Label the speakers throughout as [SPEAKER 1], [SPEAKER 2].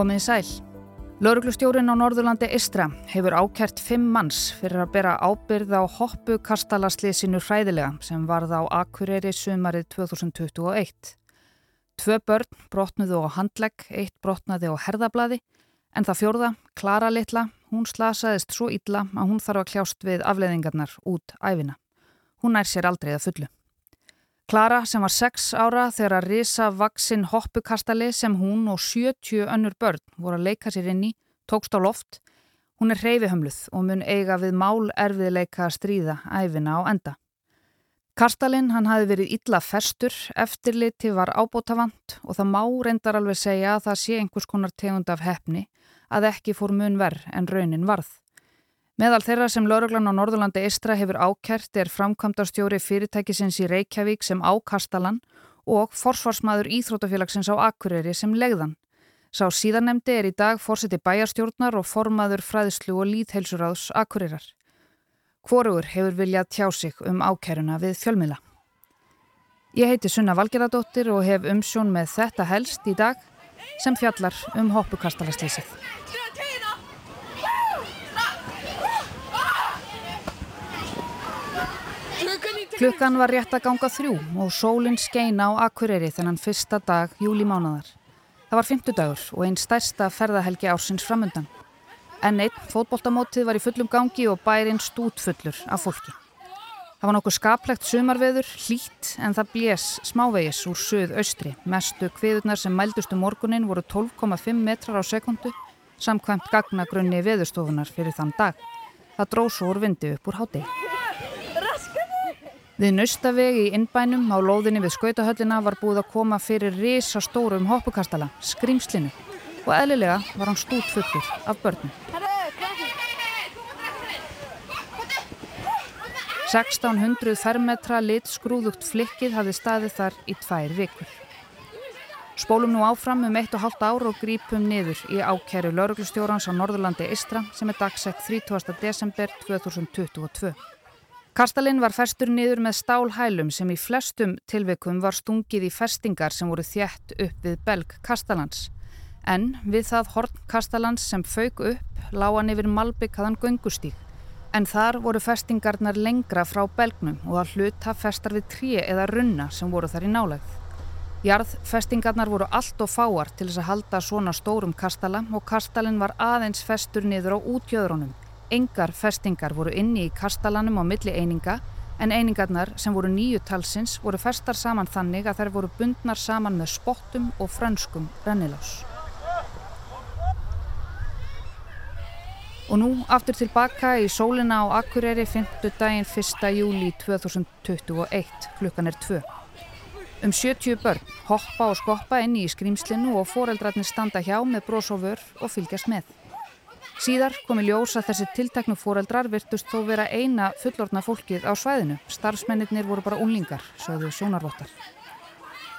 [SPEAKER 1] Komið í sæl. Lauruglustjórin á Norðurlandi Istra hefur ákert fimm manns fyrir að bera ábyrð á hoppu kastalasliðsinu hræðilega sem varð á Akureyri sumarið 2021. Tvö börn brotnuðu á handlegg, eitt brotnaði á herðablaði en það fjórða, Klara Littla, hún slasaðist svo illa að hún þarf að kljást við afleðingarnar út æfina. Hún nær sér aldrei að fullu. Klara sem var 6 ára þegar að risa vaksinn hoppukastali sem hún og 70 önnur börn voru að leika sér inn í, tókst á loft. Hún er hreyfihömluð og mun eiga við mál erfiðleika að stríða æfina á enda. Kastalinn hann hafi verið illa festur, eftirliti var ábótavant og það má reyndar alveg segja að það sé einhvers konar tegund af hefni að ekki fór mun verð en raunin varð. Meðal þeirra sem lauruglan á Norðurlandi Istra hefur ákert er framkvæmdarstjóri fyrirtækisins í Reykjavík sem ákastalan og forsvarsmaður Íþrótafélagsins á Akureyri sem legðan. Sá síðanemdi er í dag fórseti bæjarstjórnar og formaður fræðslu og líðheilsuráðs Akureyrar. Hvorugur hefur viljað tjá sig um ákeruna við fjölmila. Ég heiti Sunna Valgeradóttir og hef umsjón með þetta helst í dag sem fjallar um hoppukastalastýsið. Klukkan var rétt að ganga þrjú og sólinn skeina á Akureyri þennan fyrsta dag júlimánaðar. Það var fymtudagur og einn stærsta ferðahelgi ársins framundan. En einn fótboltamótið var í fullum gangi og bærin stútfullur af fólki. Það var nokkuð skaplegt sumarveður, hlít en það blés smávegis úr söð-austri. Mestu kviðurnar sem mældustu morgunin voru 12,5 metrar á sekundu samkvæmt gagnagrunni veðurstofunar fyrir þann dag. Það dróð svo úr vindi upp úr hátegi. Við naustavegi í innbænum á lóðinni við skautahöllina var búið að koma fyrir risa stórum hoppukastala, skrimslinu og eðlilega var hann stút fullur af börnum. 1600 fermetra lit skrúðugt flikkið hafði staðið þar í tvær vikur. Spólum nú áfram um eitt og halvt ár og grípum niður í ákeru lauruglustjórans á Norðurlandi Istra sem er dagsett 30. desember 2022. Kastalinn var festur niður með stálhælum sem í flestum tilveikum var stungið í festingar sem voru þjætt upp við belg Kastalans. En við það horn Kastalans sem fauk upp lágan yfir Malbyggaðan göngustík. En þar voru festingarnar lengra frá belgnum og að hluta festar við trí eða runna sem voru þar í nálegð. Jarðfestingarnar voru allt og fáar til þess að halda svona stórum kastala og kastalinn var aðeins festur niður á útjöðrunum Engar festingar voru inni í kastalanum á milli eininga en einingarnar sem voru nýju talsins voru festar saman þannig að þær voru bundnar saman með spottum og frönskum rennilás. Og nú aftur tilbaka í sólina á Akureyri 5. daginn 1. júli 2021, klukkan er 2. Um 70 börn hoppa og skoppa inn í skrýmslinu og foreldrarnir standa hjá með brósofur og fylgjast með. Síðar komi ljós að þessi tilteknu fóreldrar virtust þó vera eina fullorna fólkið á svæðinu. Starfsmennir voru bara unlingar, sögðu sjónarvottar.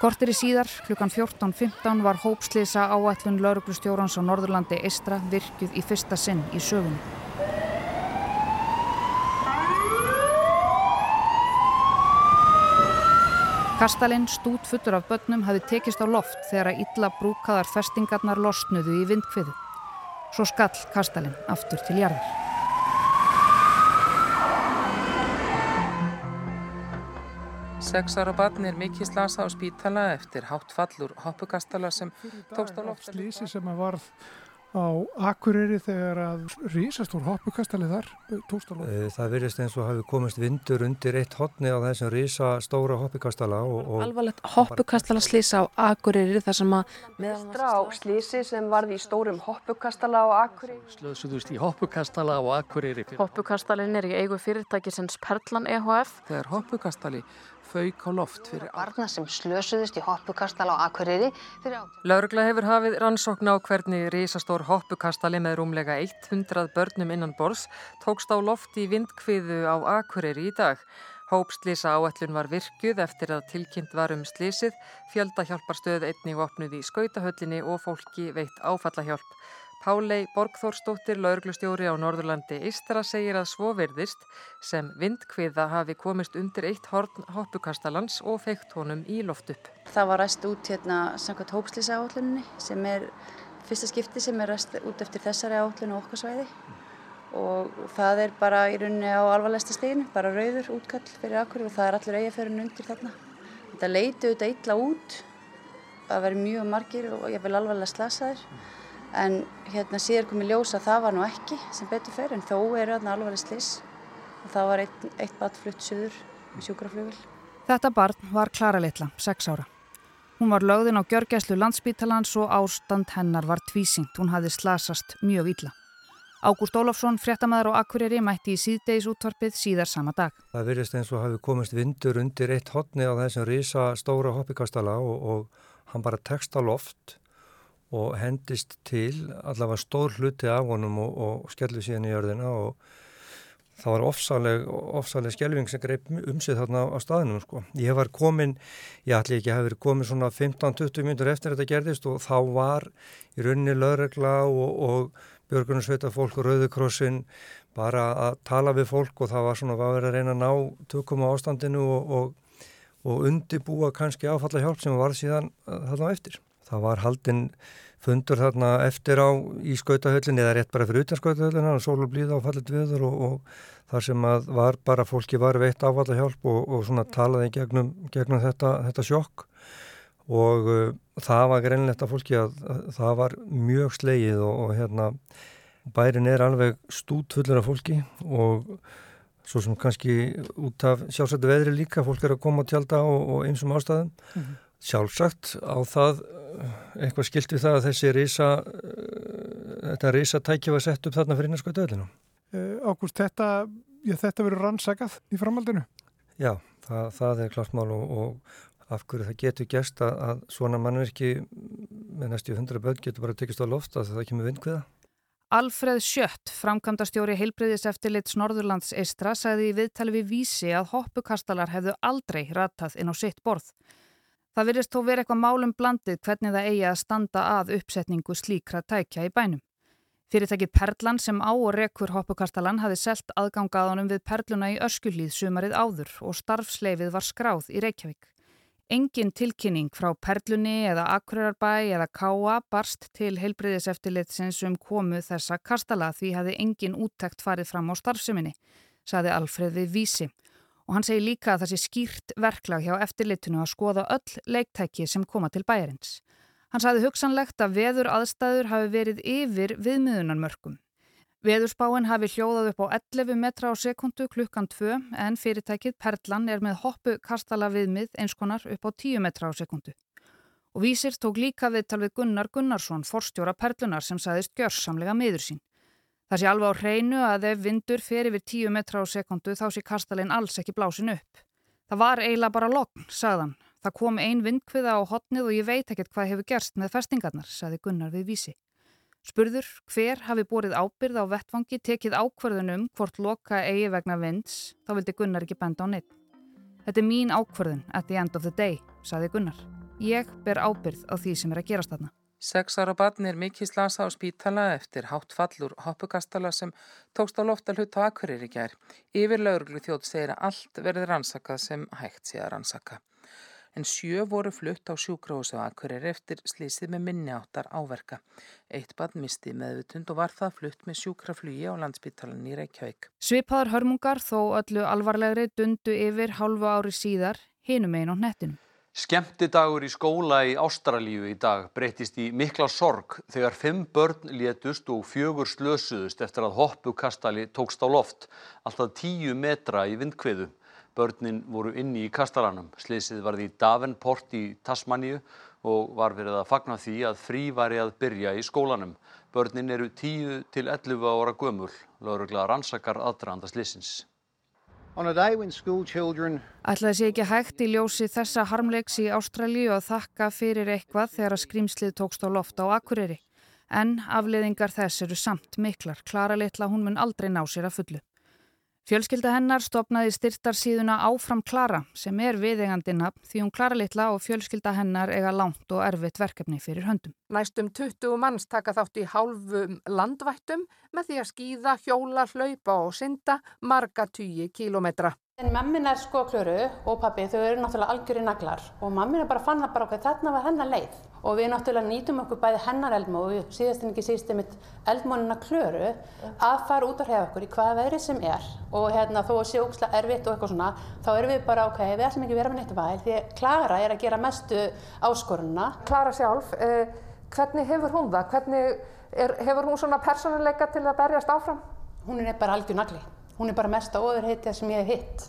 [SPEAKER 1] Kortir í síðar, klukkan 14.15 var hópslýsa áætlun lauruglustjórans á Norðurlandi Istra virkjuð í fyrsta sinn í sögunni. Kastalinn stút fullur af börnum hafi tekist á loft þegar að illa brúkaðar festingarnar losnuðu í vindkviðu. Svo skall kastalinn aftur til jarðar.
[SPEAKER 2] Sexar og barn er mikið slasa á spítala eftir hátt fallur hoppukastala sem tókst á loft.
[SPEAKER 3] Slísi sem að varð á Akureyri þegar að rísastór hoppukastali þar eh, tókst á loft?
[SPEAKER 4] Eh, það virðist eins og hafi komist vindur undir eitt hotni á þessum rísastóra hoppukastala. Og,
[SPEAKER 5] og Alvarlegt hoppukastala slísa á Akureyri þar sem að
[SPEAKER 6] meðstrá slísi sem varði í stórum hoppukastala á Akureyri.
[SPEAKER 7] Slöðsugust í hoppukastala á Akureyri.
[SPEAKER 5] Hoppukastalin er í eigu fyrirtæki sem Perlan EHF.
[SPEAKER 2] Þegar hoppukastali fauk á loft fyrir
[SPEAKER 6] barna sem slösuðist í hoppukastala á Akureyri
[SPEAKER 2] Laurugla hefur hafið rannsókn á hvernig risastór hoppukastali með rúmlega 100 börnum innan bors tókst á loft í vindkviðu á Akureyri í dag. Hópslýsa áætlun var virkuð eftir að tilkynnt var um slýsið, fjölda einnig opnuð í skautahöllinni og fólki veitt áfallahjálp. Pálei Borgþórsdóttir, lauruglustjóri á Norðurlandi Ístra, segir að svo verðist sem vindkviða hafi komist undir eitt horn hoppukastalans og feikt honum í loft upp.
[SPEAKER 8] Það var ræst út hérna samkvæmt hópslýsa áalluninni sem er fyrsta skipti sem er út eftir þessari og okkar svæði og það er bara í rauninni á alvarlegsta steginu, bara rauður útkall fyrir akkur og það er allur eigaförun undir þarna. Þetta leiti auðvitað illa út, það veri mjög margir og ég vil alvarlega slasaðir en hérna síðan kom ég ljósa að það var nú ekki sem betur fer en þó eru þarna alvarleg slis og það var eitt, eitt bat flutt söður með sjúkraflugil.
[SPEAKER 1] Þetta barn var Klara Litla, 6 ára. Hún var lögðin á gjörgæslu landsbítalans og ástand hennar var tvísingt. Hún hafði slasast mjög ítla. Ágúst Ólafsson, fréttamaður og akkurýri, mætti í síðdeis útvarpið síðar sama dag.
[SPEAKER 4] Það virðist eins og hafi komist vindur undir eitt hotni á þessum risa stóra hoppikastala og, og hann bara tekst á loft og hendist til allavega stór hluti af honum og, og skellu síðan í jörðina og það var ofsaleg, ofsaleg skjelving sem greip um sig þarna á staðinum sko. Ég var komin, ég ætli ekki að hafa verið komin svona 15-20 minnur eftir þetta gerðist og þá var í rauninni lögregla og, og björgunarsveita fólk og Rauðukrossin bara að tala við fólk og það var svona að vera að reyna að ná tökum á ástandinu og, og, og undibúa kannski áfalla hjálp sem var síðan uh, þarna eftir. Það var haldinn fundur þarna eftir á í skautahöllinni eða rétt bara fyrir utan skautahöllina og sól og blíða og fallit viður og, og þar sem að var bara fólki var veitt áfalla hjálp og svona talaði gegnum, gegnum þetta, þetta sjokk og uh, það var greinlegt að fólki að, að það var mjög slegið og, og hérna bærin er alveg stútfullur af fólki og svo sem kannski út af sjálfsættu veðri líka fólk er að koma á tjálta og, og einsum ástæðum mm -hmm. sjálfsagt á það eitthvað skilt við það að þessi reysa þetta reysa tækja var sett upp þarna fyrir innarskoðu döðlinu
[SPEAKER 3] uh, Ágúst, þetta, þetta verður rannsakað í framaldinu?
[SPEAKER 4] Já, það, það er klart mál og, og af hverju það getur gæst að, að svona mannverki með næstu hundra börn getur bara tekist á loft að það kemur vindkviða.
[SPEAKER 1] Alfreð Sjött, framkvæmdastjóri heilbreyðis eftirlits Norðurlands Eistra, sagði í viðtali við vísi að hoppukastalar hefðu aldrei ratað inn á sitt borð. Það virðist þó verið eitthvað málum blandið hvernig það eigi að standa að uppsetningu slíkra tækja í bænum. Fyrirtækið Perlan sem á og rekur hoppukastalan hafi selt aðgangaðunum við Perluna í öskullíð sumarið áður og starfsleifið var skráð í Reykjavík. Engin tilkynning frá Perlunni eða Akureyrbæ eða Káa barst til heilbriðiseftilitsins um komu þessa kastala því hafi engin úttækt farið fram á starfseminni, saði Alfreði Vísi. Og hann segi líka að það sé skýrt verklag hjá eftirlitinu að skoða öll leiktæki sem koma til bæjarins. Hann saði hugsanlegt að veður aðstæður hafi verið yfir viðmiðunarmörkum. Veðurspáin hafi hljóðað upp á 11 metra á sekundu klukkan 2 en fyrirtækið Perlan er með hoppu kastala viðmið einskonar upp á 10 metra á sekundu. Og vísir tók líka viðtal við Gunnar Gunnarsson, forstjóra Perlunar sem saðist gjörsamlega miður sín. Það sé alveg á hreinu að ef vindur fer yfir 10 metra á sekundu þá sé kastalinn alls ekki blásin upp. Það var eiginlega bara lokn, sagðan. Það kom ein vindkviða á hotnið og ég veit ekkert hvað hefur gerst með festingarnar, saði Gunnar við vísi. Spurður hver hafi búrið ábyrð á vettfangi tekið ákverðunum hvort loka eigi vegna vinds, þá vildi Gunnar ekki benda á neitt. Þetta er mín ákverðun at the end of the day, saði Gunnar. Ég ber ábyrð á því sem er að gerast þarna.
[SPEAKER 2] Seks ára barn er mikið slasa á spítala eftir hátt fallur hoppukastala sem tókst á loftal hlut á Akureyri gær. Yfir lauruglu þjótt segir að allt verður rannsakað sem hægt sé að rannsaka en sjö voru flutt á sjúkrahúsi á Akureyri eftir slísið með minni áttar áverka. Eitt bad misti meðvutund og var það flutt með sjúkraflugi á landsbyttalan í Reykjavík.
[SPEAKER 1] Svipaðar hörmungar þó öllu alvarlegri dundu yfir hálfu ári síðar hinum einn á nettinum.
[SPEAKER 9] Skemmti dagur í skóla í Ástralíu í dag breytist í mikla sorg þegar fimm börn létust og fjögur slösuðust eftir að hoppukastali tókst á loft, alltaf tíu metra í vindkviðu. Börnin voru inni í kastalanum. Sliðsið varði í Davenport í Tasmaníu og var verið að fagna því að frí væri að byrja í skólanum. Börnin eru 10 til 11 ára gömul. Laurugla rannsakar aðdraðanda sliðsins.
[SPEAKER 1] Ætlaði sé ekki hægt í ljósi þessa harmleiks í Ástralíu að þakka fyrir eitthvað þegar að skrýmslið tókst á loft á Akureyri. En afleðingar þess eru samt miklar. Klara litla hún mun aldrei ná sér að fullu. Fjölskylda hennar stopnaði styrtarsíðuna Áfram Klara sem er viðegandi nafn því hún Klara litla og fjölskylda hennar eiga langt og erfitt verkefni fyrir höndum.
[SPEAKER 10] Næstum 20 manns taka þátt í hálfum landvættum með því að skýða, hjóla, hlaupa og synda marga tugi kílometra.
[SPEAKER 11] Mammin er sko klöru og pappi, þau eru náttúrulega algjörði naglar og mammin er bara fann að bara okkur þarna var hennar leið og við náttúrulega nýtum okkur bæði hennar eldmó og síðast en ekki síðast einmitt eldmónina klöru að fara út að hrefa okkur í hvaða veðri sem er og hérna þó að sé ógslag erfitt og eitthvað svona þá erum við bara ok, við ætlum ekki vera með neitt væl því Klara er að gera mestu áskorunna.
[SPEAKER 10] Klara sjálf, eh, hvernig hefur hún það? Hvernig er, hefur hún svona persónuleika til að berjast áfram?
[SPEAKER 11] Hún er bara algjör nagli hún er bara mesta ofurheitja sem ég hef hitt.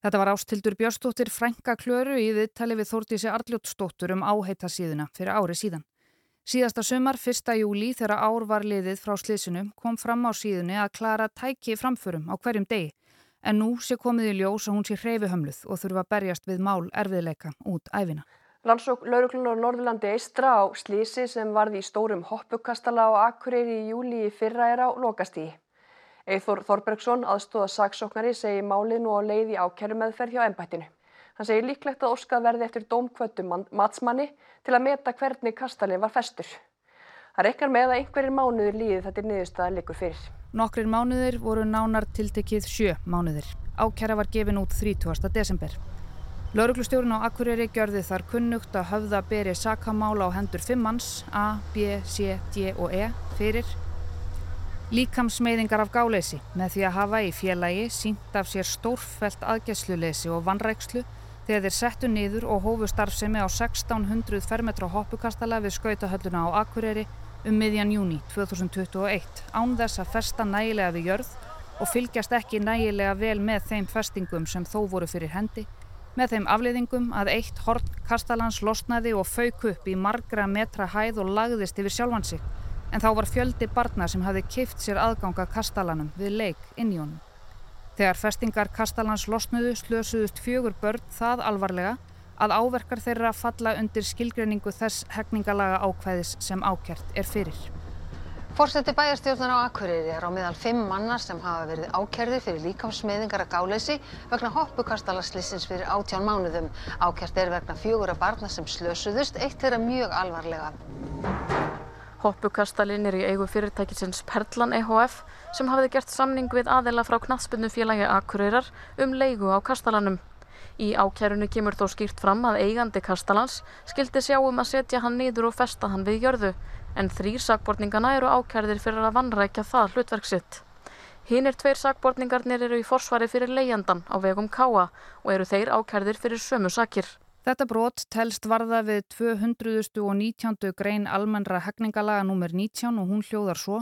[SPEAKER 1] Þetta var ástildur Björnstóttir Frænka Klöru í viðtali við Þórtísi Arljótsdóttur um áheita síðuna fyrir ári síðan. Síðasta sömar, 1. júli, þegar ár var liðið frá sliðsinu, kom fram á síðunni að klara tæki framförum á hverjum degi. En nú sé komið í ljós að hún sé hreyfi hömluð og þurfa að berjast við mál erfiðleika út æfina.
[SPEAKER 6] Landsók lauruglunar Norðurlandi eistra á slísi sem varði í stórum hoppukastala á Akureyri í júli í fyrra er á lokastígi. Eithor Þorbergsson, aðstóða saksóknari, segir málið nú á leið í ákærumeðferð hjá ennbættinu. Hann segir líklegt að óskað verði eftir dómkvötum matsmanni til að meta hvernig kastalinn var festur. Það rekkar með að einhverjir mánuður líði þetta er niðurstaðan likur fyrir.
[SPEAKER 1] Nokkrir mánuðir voru nánar tiltekið sjö mánuðir. Ákæra var gefin út 30. desember. Lauruglustjórun á Akureyri gjörði þar kunnugt að höfða beri sakamála á hendur fimmans A, B, C, D og E fyrir Líkamsmeiðingar af gáleysi með því að hafa í félagi sínt af sér stórfælt aðgæðsluleysi og vannrækslu þegar þeir settu niður og hófu starfsemi á 1600 fermetra hoppukastala við skautahölluna á Akureyri um miðjan júni 2021 án þess að festa nægilega við jörð og fylgjast ekki nægilega vel með þeim festingum sem þó voru fyrir hendi með þeim afleiðingum að eitt horn kastalans losnaði og fauk upp í margra metra hæð og lagðist yfir sjálfan sig en þá var fjöldi barna sem hafi kift sér aðganga kastalanum við leik inn í honum. Þegar festingar kastalans losnuðu slösuðust fjögur börn það alvarlega að áverkar þeirra falla undir skilgreiningu þess hekningalaga ákvæðis sem ákjert er fyrir.
[SPEAKER 12] Fórseti bæjarstjórnar á Akureyri er á miðal fimm manna sem hafa verið ákjærði fyrir líkamsmiðingar að gáleysi vegna hoppukastalarslissins fyrir átján mánuðum. Ákjært er vegna fjögur að barna sem slösuðust, eitt þeirra mjög alvarlega.
[SPEAKER 5] Hoppukastalinn er í eigu fyrirtækisins Perlan EHF sem hafiði gert samning við aðela frá knatsbyrnu félagi Akureyrar um leigu á kastalanum. Í ákjærunu kemur þó skýrt fram að eigandi kastalans skildi sjá um að setja hann niður og festa hann við jörðu en þrýr sakbortningana eru ákjærðir fyrir að vannrækja það hlutverksitt. Hinn er tveir sakbortningarnir eru í forsvari fyrir leijandan á vegum Káa og eru þeir ákjærðir fyrir sömu sakir.
[SPEAKER 1] Þetta brot telst varða við 219. grein almennra hefningalaga nr. 19 og hún hljóðar svo.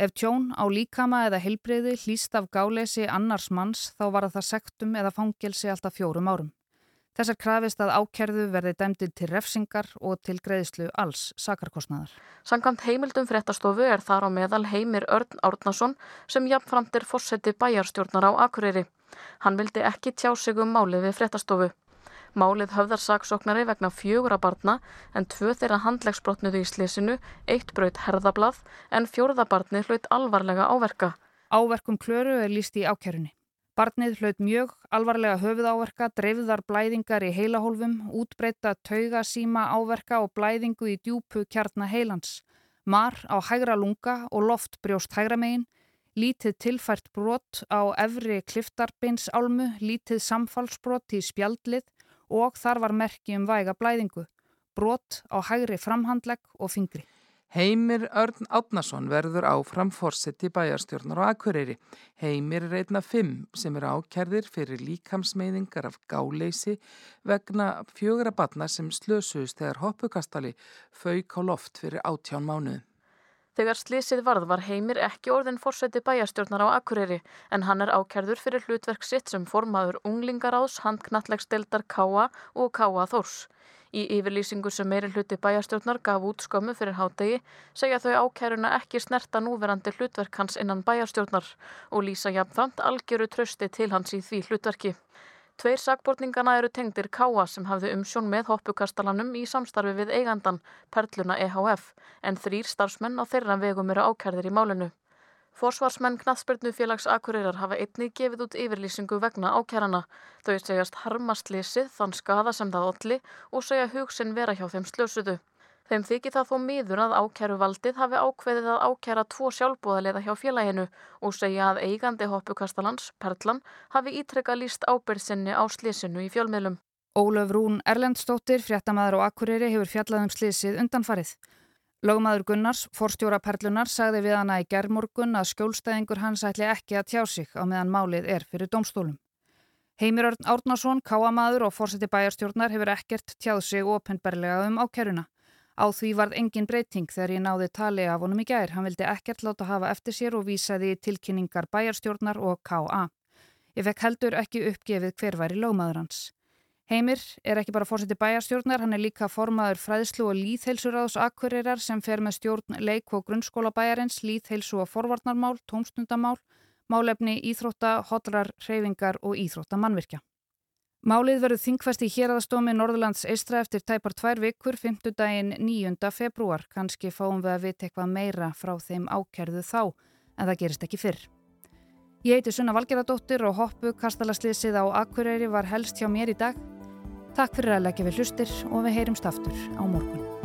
[SPEAKER 1] Ef tjón á líkama eða heilbreyði hlýst af gáleysi annars manns þá var það sektum eða fangelsi alltaf fjórum árum. Þessar krafist að ákerðu verði dæmdil til refsingar og til greiðslu alls sakarkostnaðar.
[SPEAKER 5] Sankant heimildum fréttastofu er þar á meðal Heimir Örn Árnason sem jafnframt er fórseti bæjarstjórnar á Akureyri. Hann vildi ekki tjá sig um málið við fréttastofu. Málið höfðar saksóknari vegna fjögura barna en tvö þeirra handlegsbrotnuðu í slísinu, eitt braut herðablað en fjóruða barni hlaut alvarlega áverka.
[SPEAKER 1] Áverkum klöru er líst í ákjörunni. Barnið hlaut mjög alvarlega höfuð áverka, dreifðar blæðingar í heilahólfum, útbreyta taugasíma áverka og blæðingu í djúpu kjarna heilans. Mar á hægra lunga og loft brjóst hægra megin, lítið tilfært brot á efri kliftarbeinsálmu, lítið samfallsbrot í spjaldlið og þar var merki um væga blæðingu, brot á hægri framhandlegg og fingri.
[SPEAKER 13] Heimir Örn Átnason verður áfram fórseti bæjarstjórnar og akureyri. Heimir er einna fimm sem eru ákjærðir fyrir líkamsmeiðingar af gáleysi vegna fjögra batna sem slösuðust þegar hoppukastali fauk á loft fyrir áttján mánuð.
[SPEAKER 5] Þegar slísið varð var Heimir ekki orðin fórseti bæjastjórnar á Akureyri en hann er ákjærður fyrir hlutverk sitt sem formaður unglingaráðs, handknallegsteldar Káa og Káa Þórs. Í yfirlýsingu sem meiri hluti bæjastjórnar gaf út skömmu fyrir hádegi segja þau ákjæruna ekki snerta núverandi hlutverk hans innan bæjastjórnar og lýsa jafnframt algjöru trösti til hans í því hlutverki. Tveir sakbortningana eru tengdir Káa sem hafði umsjón með hoppukastalanum í samstarfi við eigandan Perluna EHF en þrýr starfsmenn á þeirra vegum eru ákærðir í málinu. Forsvarsmenn Knaðspyrnu félags Akureyrar hafa einnig gefið út yfirlýsingu vegna ákærana. Þau segjast harmast lisið þann skada sem það olli og segja hugsin vera hjá þeim slösuðu. Þeim þykir það þó miður að ákæruvaldið hafi ákveðið að ákæra tvo sjálfbúðarleiða hjá félaginu og segja að eigandi hoppukastalans, Perlan, hafi ítrekka líst ábyrðsynni á slísinu í fjölmiðlum.
[SPEAKER 1] Ólöf Rún Erlendstóttir, fréttamaður og akkurýri hefur fjallað um slísið undanfarið. Lögmaður Gunnars, forstjóra Perlunar, sagði við hana í gerðmorgun að skjólstæðingur hans ætli ekki að tjá sig á meðan málið er fyrir domstólum. Heimir Örn Árnason, káamaður og fórseti bæjarstjórnar hefur ekkert tjáð sig ofinberlega um ákæruna. Á því varð engin breyting þegar ég náði tali af honum í gær. Hann vildi ekkert láta hafa eftir sér og vísaði tilkynningar bæjarstjórnar og K.A. Ég fekk heldur ekki uppgefið hver var í lögmaður hans. Heimir er ekki bara fórseti bæjarstjórnar, hann er líka formaður fræðslu og líðheilsuráðs akkurirar sem fer með stjórn leik og grunnskóla bæjarins, líðheilsu og forvarnarmál, tómstundamál, málefni íþrótta, hotrar, hreyfingar og íþrótta mannvirkja. Málið verður þingfæst í Hjeraðastómi Norðurlands eistra eftir tæpar tvær vikur, 5. daginn 9. februar. Kanski fáum við að vita eitthvað meira frá þeim ákerðu þá, en það gerist ekki fyrr. Ég heiti Sunna Valgeradóttir og hoppu kastalaslýsið á Akureyri var helst hjá mér í dag. Takk fyrir að leggja við hlustir og við heyrumst aftur á morgun.